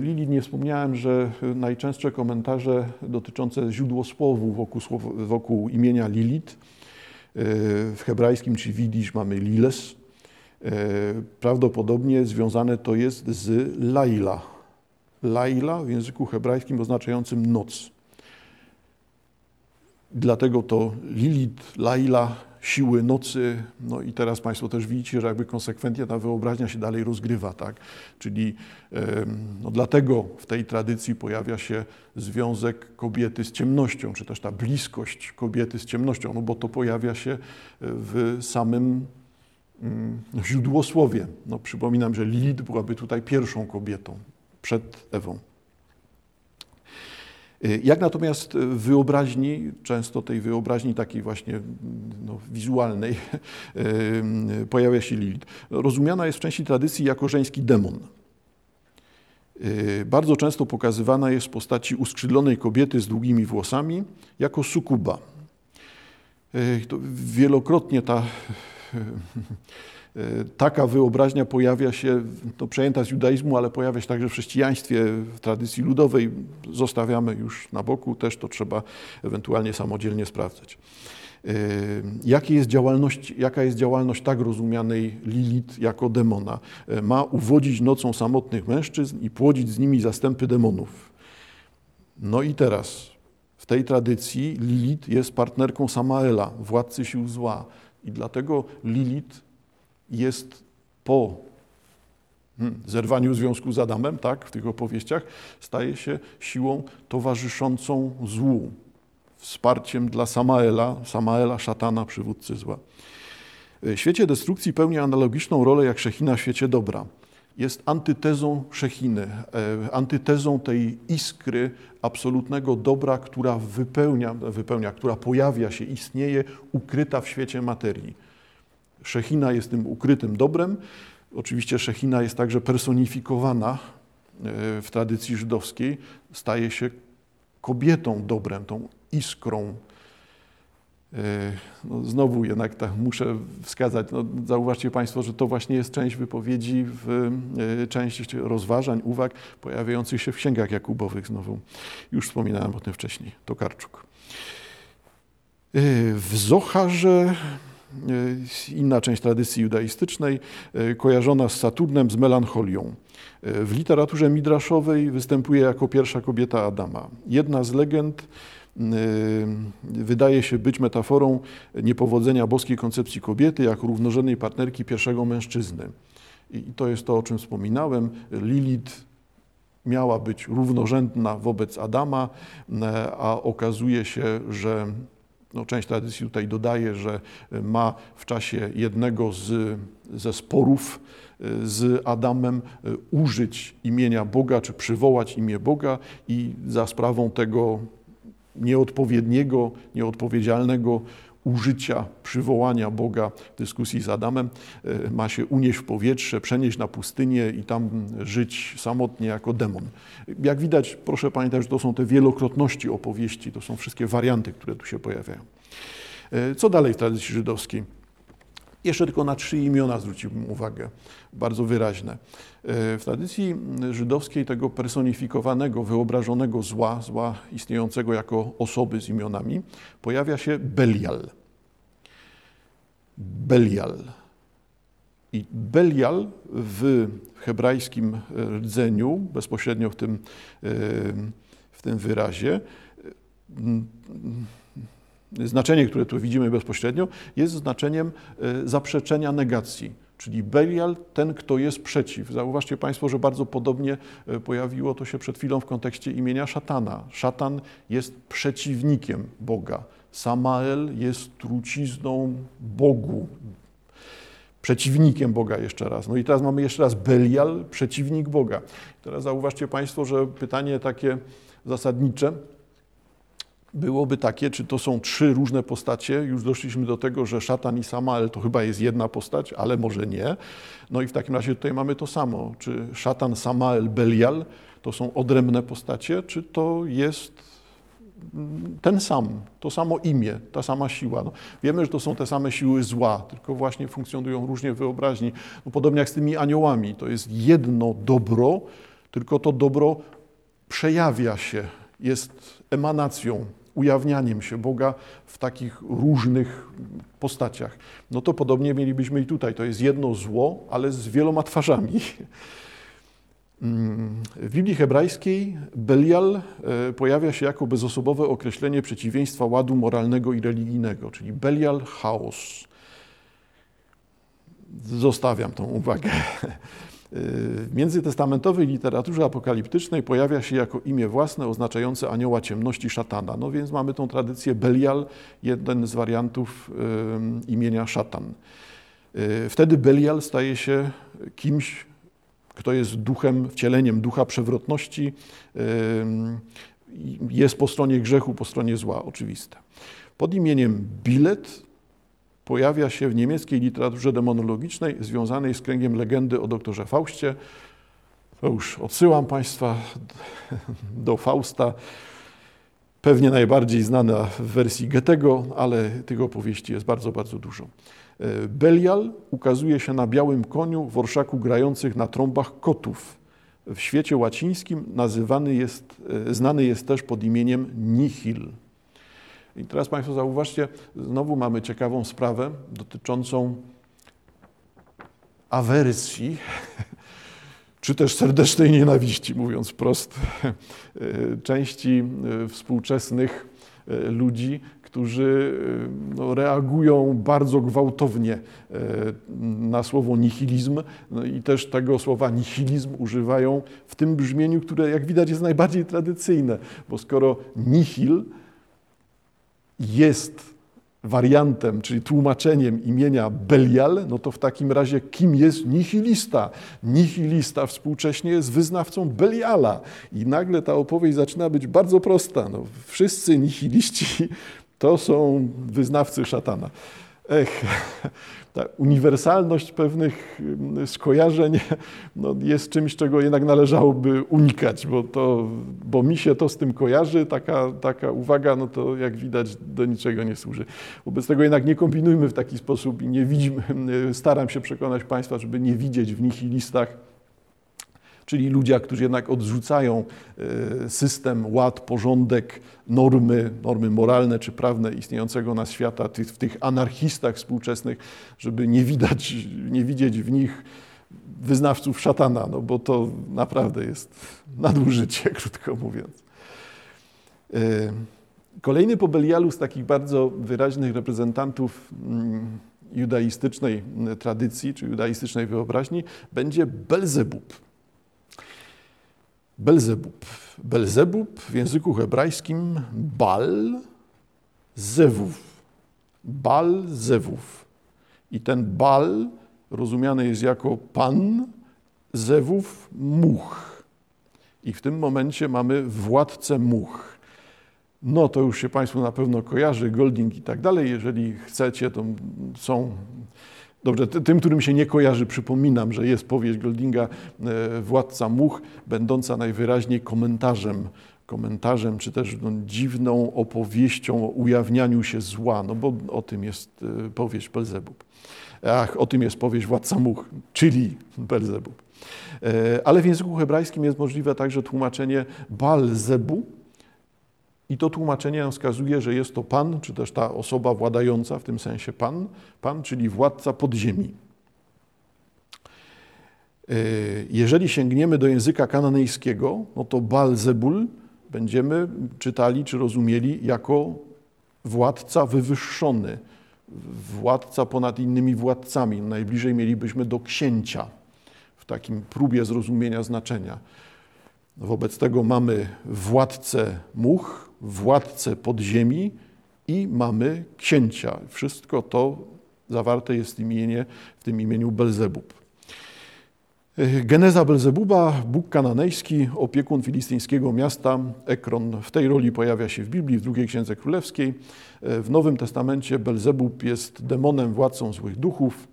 Lilith nie wspomniałem, że najczęstsze komentarze dotyczące źródłosłowu wokół, wokół imienia Lilith w hebrajskim czy widzisz mamy Liles, E, prawdopodobnie związane to jest z Laila. Laila w języku hebrajskim oznaczającym noc. Dlatego to Lilith, Laila, siły nocy. No i teraz Państwo też widzicie, że jakby konsekwentnie ta wyobraźnia się dalej rozgrywa, tak? Czyli no dlatego w tej tradycji pojawia się związek kobiety z ciemnością, czy też ta bliskość kobiety z ciemnością, no bo to pojawia się w samym Mm, źródłosłowie. No, przypominam, że Lilith byłaby tutaj pierwszą kobietą przed Ewą. Y, jak natomiast w wyobraźni, często tej wyobraźni takiej właśnie no, wizualnej, y, pojawia się Lilith. Rozumiana jest w części tradycji jako żeński demon. Y, bardzo często pokazywana jest w postaci uskrzydlonej kobiety z długimi włosami jako sukuba. Wielokrotnie ta Taka wyobraźnia pojawia się, to przejęta z judaizmu, ale pojawia się także w chrześcijaństwie, w tradycji ludowej. Zostawiamy już na boku, też to trzeba ewentualnie samodzielnie sprawdzać. E, Jakie jest działalność, jaka jest działalność tak rozumianej Lilith jako demona? E, ma uwodzić nocą samotnych mężczyzn i płodzić z nimi zastępy demonów. No i teraz w tej tradycji Lilith jest partnerką Samaela, władcy sił zła. I dlatego Lilith jest po hmm, zerwaniu związku z Adamem, tak, w tych opowieściach, staje się siłą towarzyszącą złu, wsparciem dla Samaela, Samaela, szatana, przywódcy zła. W świecie destrukcji pełni analogiczną rolę jak Szechina w świecie dobra jest antytezą Szechiny, e, antytezą tej iskry absolutnego dobra, która wypełnia, wypełnia, która pojawia się, istnieje, ukryta w świecie materii. Szechina jest tym ukrytym dobrem. Oczywiście Szechina jest także personifikowana e, w tradycji żydowskiej, staje się kobietą dobrem, tą iskrą E, no znowu jednak tak muszę wskazać, no zauważcie Państwo, że to właśnie jest część wypowiedzi, w, e, część rozważań, uwag pojawiających się w księgach Jakubowych. Znowu już wspominałem o tym wcześniej, to Karczuk. E, w Zocharze inna część tradycji judaistycznej, kojarzona z Saturnem, z melancholią. W literaturze midraszowej występuje jako pierwsza kobieta Adama. Jedna z legend wydaje się być metaforą niepowodzenia boskiej koncepcji kobiety jako równorzędnej partnerki pierwszego mężczyzny. I to jest to, o czym wspominałem. Lilith miała być równorzędna wobec Adama, a okazuje się, że no, część tradycji tutaj dodaje, że ma w czasie jednego z, ze sporów y, z Adamem y, użyć imienia Boga, czy przywołać imię Boga i za sprawą tego nieodpowiedniego, nieodpowiedzialnego użycia, przywołania Boga w dyskusji z Adamem, e, ma się unieść w powietrze, przenieść na pustynię i tam żyć samotnie jako demon. Jak widać, proszę pamiętać, że to są te wielokrotności opowieści, to są wszystkie warianty, które tu się pojawiają. E, co dalej w tradycji żydowskiej? Jeszcze tylko na trzy imiona zwróciłbym uwagę, bardzo wyraźne. E, w tradycji żydowskiej tego personifikowanego, wyobrażonego zła, zła istniejącego jako osoby z imionami, pojawia się Belial. Belial. I Belial w hebrajskim rdzeniu, bezpośrednio w tym, e, w tym wyrazie, znaczenie, które tu widzimy bezpośrednio, jest znaczeniem e, zaprzeczenia negacji. Czyli Belial, ten, kto jest przeciw. Zauważcie Państwo, że bardzo podobnie e, pojawiło to się przed chwilą w kontekście imienia szatana. Szatan jest przeciwnikiem Boga. Samael jest trucizną Bogu, przeciwnikiem Boga jeszcze raz. No i teraz mamy jeszcze raz Belial, przeciwnik Boga. Teraz zauważcie Państwo, że pytanie takie zasadnicze byłoby takie, czy to są trzy różne postacie. Już doszliśmy do tego, że szatan i Samael to chyba jest jedna postać, ale może nie. No i w takim razie tutaj mamy to samo. Czy szatan, Samael, Belial to są odrębne postacie, czy to jest ten sam, to samo imię, ta sama siła. No, wiemy, że to są te same siły zła, tylko właśnie funkcjonują różnie w wyobraźni. No, podobnie jak z tymi aniołami, to jest jedno dobro, tylko to dobro przejawia się, jest emanacją, ujawnianiem się Boga w takich różnych postaciach. No to podobnie mielibyśmy i tutaj. To jest jedno zło, ale z wieloma twarzami. W Biblii hebrajskiej Belial e, pojawia się jako bezosobowe określenie przeciwieństwa ładu moralnego i religijnego, czyli Belial chaos. Zostawiam tą uwagę. W międzytestamentowej literaturze apokaliptycznej pojawia się jako imię własne oznaczające anioła ciemności szatana. No więc mamy tą tradycję Belial, jeden z wariantów imienia szatan. E, wtedy Belial staje się kimś, kto jest duchem, wcieleniem ducha przewrotności, jest po stronie grzechu, po stronie zła, oczywiste. Pod imieniem Bilet pojawia się w niemieckiej literaturze demonologicznej związanej z kręgiem legendy o doktorze Faustie. To już odsyłam Państwa do Fausta, pewnie najbardziej znana w wersji Goethego, ale tych opowieści jest bardzo, bardzo dużo. E, Belial ukazuje się na białym koniu w orszaku grających na trąbach kotów. W świecie łacińskim nazywany jest, e, znany jest też pod imieniem Nihil. I teraz Państwo zauważcie, znowu mamy ciekawą sprawę dotyczącą awersji, czy też serdecznej nienawiści, mówiąc wprost, e, części współczesnych ludzi, którzy no, reagują bardzo gwałtownie e, na słowo nihilizm no, i też tego słowa nihilizm używają w tym brzmieniu, które jak widać jest najbardziej tradycyjne, bo skoro nihil jest wariantem, czyli tłumaczeniem imienia Belial, no to w takim razie kim jest nihilista? Nihilista współcześnie jest wyznawcą Beliala i nagle ta opowieść zaczyna być bardzo prosta. No, wszyscy nihiliści to są wyznawcy szatana. Ech, ta uniwersalność pewnych mm, skojarzeń no, jest czymś, czego jednak należałoby unikać, bo, to, bo mi się to z tym kojarzy, taka, taka uwaga, no to jak widać do niczego nie służy. Wobec tego jednak nie kombinujmy w taki sposób i nie widzimy, staram się przekonać Państwa, żeby nie widzieć w nihilistach czyli ludzie, którzy jednak odrzucają e, system, ład, porządek, normy, normy moralne czy prawne istniejącego na świata, w tych anarchistach współczesnych, żeby nie widać, nie widzieć w nich wyznawców szatana, no bo to naprawdę jest nadużycie, krótko mówiąc. E, kolejny po Belialu z takich bardzo wyraźnych reprezentantów mm, judaistycznej tradycji, czy judaistycznej wyobraźni będzie Belzebub. Belzebub. Belzebub w języku hebrajskim Bal Zewów. Bal Zewów. I ten Bal rozumiany jest jako Pan Zewów Much. I w tym momencie mamy władcę much. No to już się Państwu na pewno kojarzy, Golding i tak dalej. Jeżeli chcecie, to są Dobrze, tym, którym się nie kojarzy, przypominam, że jest powieść Goldinga e, Władca Much, będąca najwyraźniej komentarzem, komentarzem czy też no, dziwną opowieścią o ujawnianiu się zła, no bo o tym jest e, powieść Belzebub. Ach, o tym jest powieść Władca Much, czyli Belzebub. E, ale w języku hebrajskim jest możliwe także tłumaczenie Balzebu, i to tłumaczenie wskazuje, że jest to Pan, czy też ta osoba władająca, w tym sensie Pan, Pan, czyli władca podziemi. E, jeżeli sięgniemy do języka kananejskiego, no to Balzebul będziemy czytali czy rozumieli jako władca wywyższony, władca ponad innymi władcami. Najbliżej mielibyśmy do księcia w takim próbie zrozumienia znaczenia. Wobec tego mamy władcę much, władcę podziemi i mamy księcia. Wszystko to zawarte jest imieniu, w tym imieniu Belzebub. Geneza Belzebuba, Bóg kananejski, opiekun filistyńskiego miasta Ekron. W tej roli pojawia się w Biblii, w drugiej Księdze Królewskiej. W Nowym Testamencie Belzebub jest demonem, władcą złych duchów.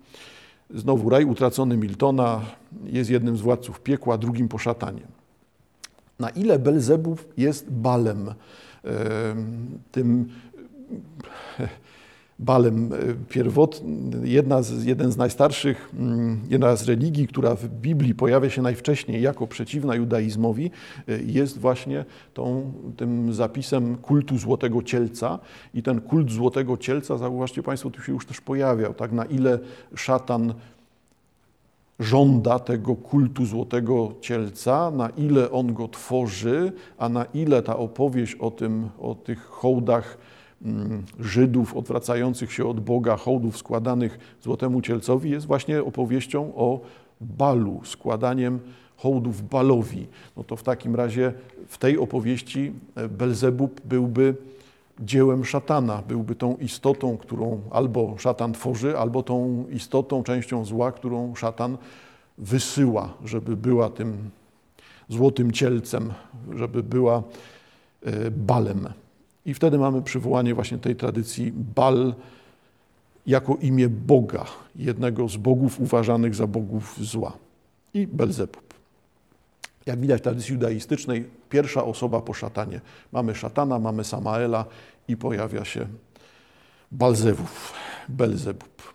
Znowu raj utracony Miltona jest jednym z władców piekła, drugim po szatanie. Na ile Belzebub jest balem, tym balem e, pierwotnym, jedna z, jeden z najstarszych, mm, jedna z religii, która w Biblii pojawia się najwcześniej jako przeciwna judaizmowi, e, jest właśnie tą, tym zapisem kultu Złotego Cielca. I ten kult Złotego Cielca, zauważcie Państwo, tu się już też pojawiał, tak, na ile szatan żąda tego kultu Złotego Cielca, na ile on go tworzy, a na ile ta opowieść o, tym, o tych hołdach Mm, Żydów odwracających się od Boga, hołdów składanych Złotemu Cielcowi, jest właśnie opowieścią o balu, składaniem hołdów balowi. No to w takim razie w tej opowieści e, Belzebub byłby dziełem szatana, byłby tą istotą, którą albo szatan tworzy, albo tą istotą, częścią zła, którą szatan wysyła, żeby była tym złotym cielcem, żeby była e, balem. I wtedy mamy przywołanie właśnie tej tradycji Bal jako imię Boga, jednego z bogów uważanych za bogów zła. I Belzebub. Jak widać w tradycji judaistycznej, pierwsza osoba po szatanie. Mamy szatana, mamy Samaela i pojawia się Balzewów, Belzebub.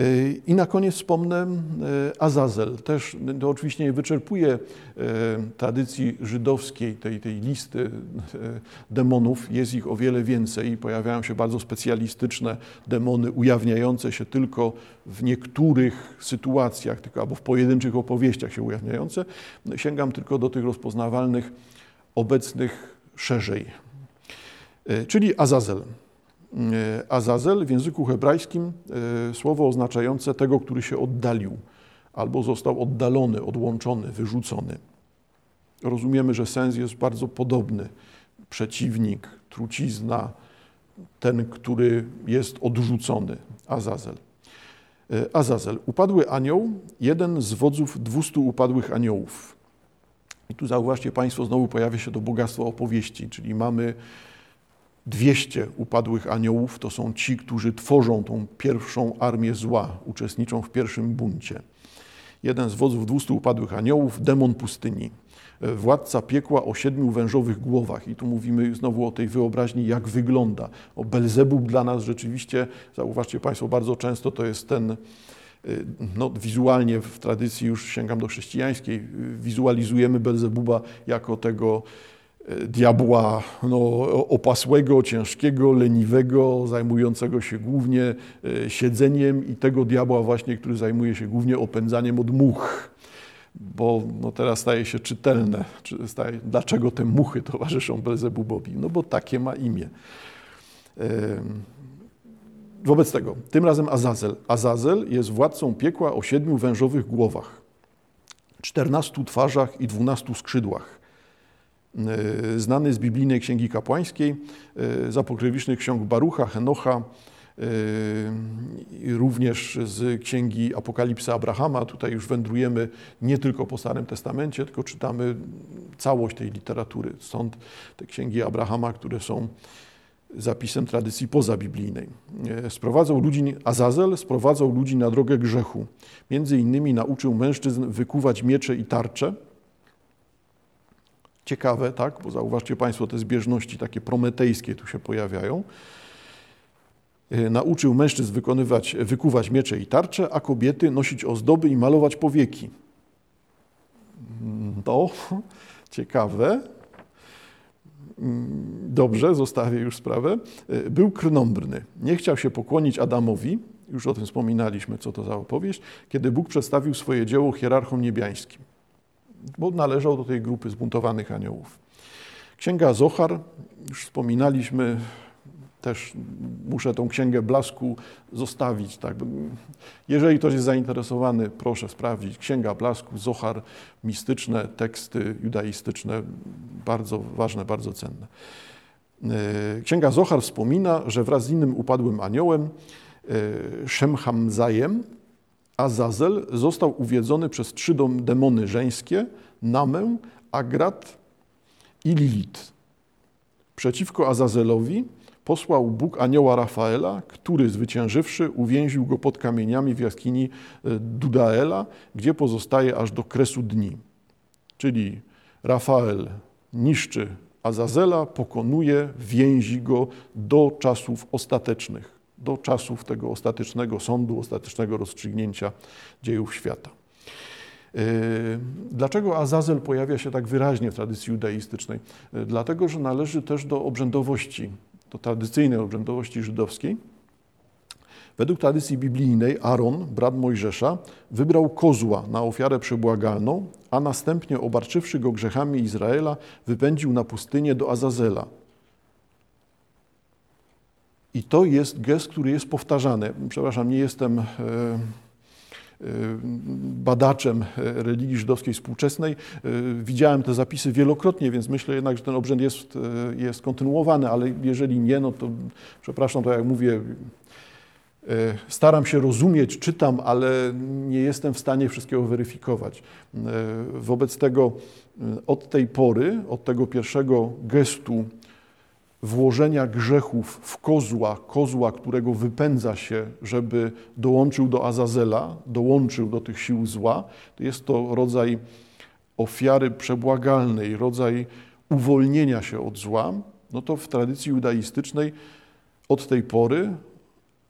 Y, I na koniec wspomnę y, Azazel. Też to oczywiście nie wyczerpuje y, tradycji żydowskiej, tej, tej listy demonów. Jest ich o wiele więcej pojawiają się bardzo specjalistyczne demony, ujawniające się tylko w niektórych sytuacjach, tylko albo w pojedynczych opowieściach się ujawniające. Sięgam tylko do tych rozpoznawalnych, obecnych szerzej. Czyli Azazel. E, Azazel w języku hebrajskim e, słowo oznaczające tego, który się oddalił albo został oddalony, odłączony, wyrzucony. Rozumiemy, że sens jest bardzo podobny. Przeciwnik, trucizna, ten, który jest odrzucony, Azazel. E, Azazel, upadły anioł, jeden z wodzów dwustu upadłych aniołów. I tu zauważcie Państwo, znowu pojawia się to bogactwo opowieści, czyli mamy 200 upadłych aniołów to są ci, którzy tworzą tą pierwszą armię zła, uczestniczą w pierwszym buncie. Jeden z wodzów 200 upadłych aniołów, demon pustyni, władca piekła o siedmiu wężowych głowach. I tu mówimy znowu o tej wyobraźni, jak wygląda. O Belzebub dla nas rzeczywiście, zauważcie Państwo, bardzo często to jest ten, y, no, wizualnie w tradycji już sięgam do chrześcijańskiej, y, wizualizujemy Belzebuba jako tego diabła no, opasłego, ciężkiego, leniwego, zajmującego się głównie e, siedzeniem i tego diabła właśnie, który zajmuje się głównie opędzaniem od much. Bo no, teraz staje się czytelne, staje, dlaczego te muchy towarzyszą Belzebubowi. No bo takie ma imię. Wobec tego, tym razem Azazel. Azazel jest władcą piekła o siedmiu wężowych głowach, czternastu twarzach i dwunastu skrzydłach znany z biblijnej księgi kapłańskiej, z apokryficznych ksiąg Barucha, Henocha, e, również z księgi Apokalipsy Abrahama. Tutaj już wędrujemy nie tylko po Starym Testamencie, tylko czytamy całość tej literatury. Stąd te księgi Abrahama, które są zapisem tradycji pozabiblijnej. E, sprowadzał ludzi, Azazel sprowadzał ludzi na drogę grzechu. Między innymi nauczył mężczyzn wykuwać miecze i tarcze, ciekawe, tak? bo zauważcie Państwo, te zbieżności takie prometejskie tu się pojawiają. E, nauczył mężczyzn wykonywać, wykuwać miecze i tarcze, a kobiety nosić ozdoby i malować powieki. Mm, to ciekawe. Mm, dobrze, zostawię już sprawę. E, był krnąbrny. Nie chciał się pokłonić Adamowi, już o tym wspominaliśmy, co to za opowieść, kiedy Bóg przedstawił swoje dzieło hierarchom niebiańskim bo należał do tej grupy zbuntowanych aniołów. Księga Zochar, już wspominaliśmy, też muszę tą księgę blasku zostawić. Tak? Jeżeli ktoś jest zainteresowany, proszę sprawdzić. Księga blasku, Zochar, mistyczne teksty judaistyczne, bardzo ważne, bardzo cenne. E, księga Zochar wspomina, że wraz z innym upadłym aniołem, e, Szemhamzajem, Azazel został uwiedzony przez trzy demony żeńskie, Namę, Agrat i Lilit. Przeciwko Azazelowi posłał Bóg anioła Rafaela, który zwyciężywszy uwięził go pod kamieniami w jaskini e, Dudaela, gdzie pozostaje aż do kresu dni. Czyli Rafael niszczy Azazela, pokonuje, więzi go do czasów ostatecznych, do czasów tego ostatecznego sądu, ostatecznego rozstrzygnięcia dziejów świata. E, dlaczego Azazel pojawia się tak wyraźnie w tradycji judaistycznej? E, dlatego, że należy też do obrzędowości do tradycyjnej obrzędowości żydowskiej. Według tradycji biblijnej Aaron, brat Mojżesza, wybrał kozła na ofiarę przebłagalną, a następnie obarczywszy go grzechami Izraela, wypędził na pustynię do Azazela. I to jest gest, który jest powtarzany. Przepraszam, nie jestem e, Y, badaczem religii żydowskiej współczesnej. Widziałem te zapisy wielokrotnie, więc myślę jednak, że ten obrzęd jest, jest kontynuowany, ale jeżeli nie, no to przepraszam, to jak mówię, Staram się rozumieć, czytam, ale nie jestem w stanie wszystkiego weryfikować. Wobec tego od tej pory, od tego pierwszego gestu włożenia grzechów w kozła, kozła, którego wypędza się, żeby dołączył do Azazela, dołączył do tych sił zła, to jest to rodzaj ofiary przebłagalnej, rodzaj uwolnienia się od zła, no to w tradycji judaistycznej od tej pory,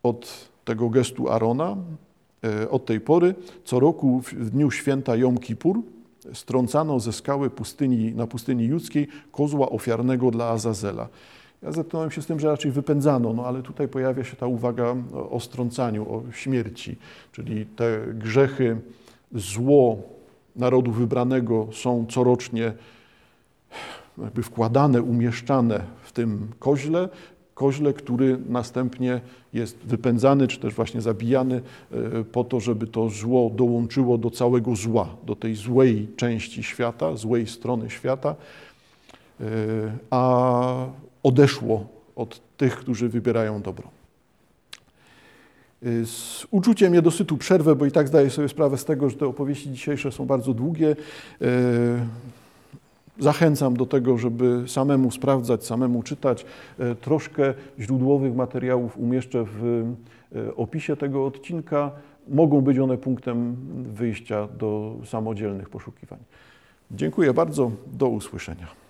od tego gestu Arona, e, od tej pory co roku w dniu święta Jom Kippur strącano ze skały pustyni, na pustyni judzkiej kozła ofiarnego dla Azazela. Ja zetknąłem się z tym, że raczej wypędzano, no ale tutaj pojawia się ta uwaga o strącaniu, o śmierci, czyli te grzechy, zło narodu wybranego są corocznie jakby wkładane, umieszczane w tym koźle, koźle, który następnie jest wypędzany, czy też właśnie zabijany e, po to, żeby to zło dołączyło do całego zła, do tej złej części świata, złej strony świata, e, a odeszło od tych, którzy wybierają dobro. Y, z uczuciem niedosytu przerwę, bo i tak zdaję sobie sprawę z tego, że te opowieści dzisiejsze są bardzo długie. Y, zachęcam do tego, żeby samemu sprawdzać, samemu czytać. Y, troszkę źródłowych materiałów umieszczę w opisie tego odcinka. Mogą być one punktem wyjścia do samodzielnych poszukiwań. Dziękuję bardzo. Do usłyszenia.